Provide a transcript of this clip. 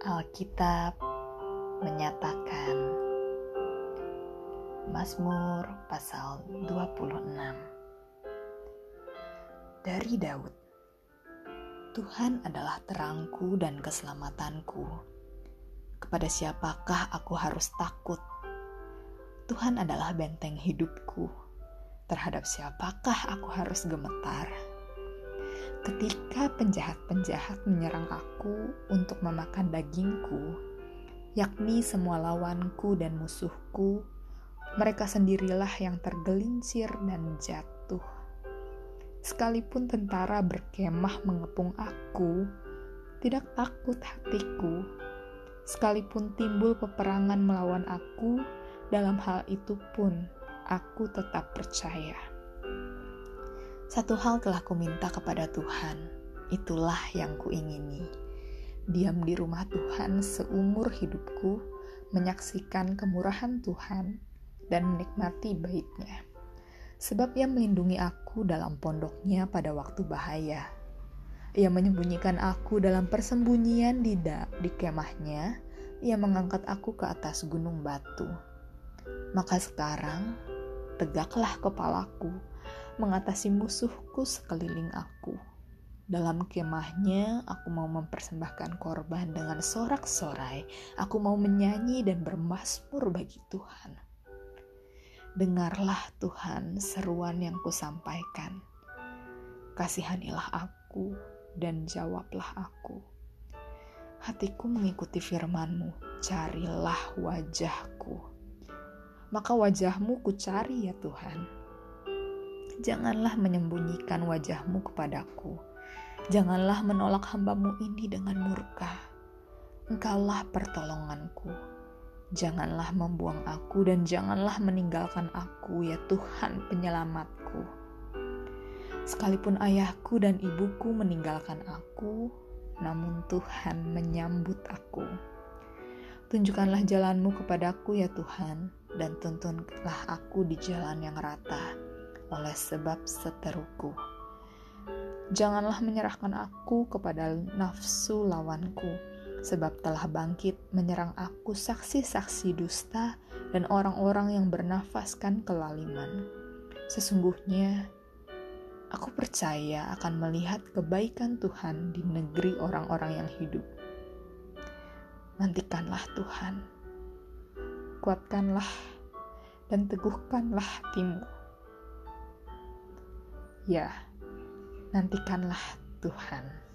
Alkitab menyatakan Mazmur pasal 26 Dari Daud Tuhan adalah terangku dan keselamatanku. Kepada siapakah aku harus takut? Tuhan adalah benteng hidupku. Terhadap siapakah aku harus gemetar? Ketika penjahat-penjahat menyerang aku untuk memakan dagingku, yakni semua lawanku dan musuhku, mereka sendirilah yang tergelincir dan jatuh. Sekalipun tentara berkemah mengepung aku, tidak takut hatiku. Sekalipun timbul peperangan melawan aku, dalam hal itu pun aku tetap percaya. Satu hal telah kuminta kepada Tuhan, itulah yang kuingini. Diam di rumah Tuhan seumur hidupku, menyaksikan kemurahan Tuhan, dan menikmati baiknya. Sebab ia melindungi aku dalam pondoknya pada waktu bahaya. Ia menyembunyikan aku dalam persembunyian di, da, di kemahnya. Ia mengangkat aku ke atas gunung batu. Maka sekarang, tegaklah kepalaku mengatasi musuhku sekeliling aku. Dalam kemahnya, aku mau mempersembahkan korban dengan sorak-sorai. Aku mau menyanyi dan bermasmur bagi Tuhan. Dengarlah Tuhan seruan yang kusampaikan. Kasihanilah aku dan jawablah aku. Hatiku mengikuti firmanmu, carilah wajahku. Maka wajahmu ku cari ya Tuhan janganlah menyembunyikan wajahmu kepadaku. Janganlah menolak hambamu ini dengan murka. Engkaulah pertolonganku. Janganlah membuang aku dan janganlah meninggalkan aku ya Tuhan penyelamatku. Sekalipun ayahku dan ibuku meninggalkan aku, namun Tuhan menyambut aku. Tunjukkanlah jalanmu kepadaku ya Tuhan, dan tuntunlah aku di jalan yang rata oleh sebab seteruku. Janganlah menyerahkan aku kepada nafsu lawanku, sebab telah bangkit menyerang aku saksi-saksi dusta dan orang-orang yang bernafaskan kelaliman. Sesungguhnya, aku percaya akan melihat kebaikan Tuhan di negeri orang-orang yang hidup. Nantikanlah Tuhan, kuatkanlah dan teguhkanlah hatimu ya nantikanlah Tuhan.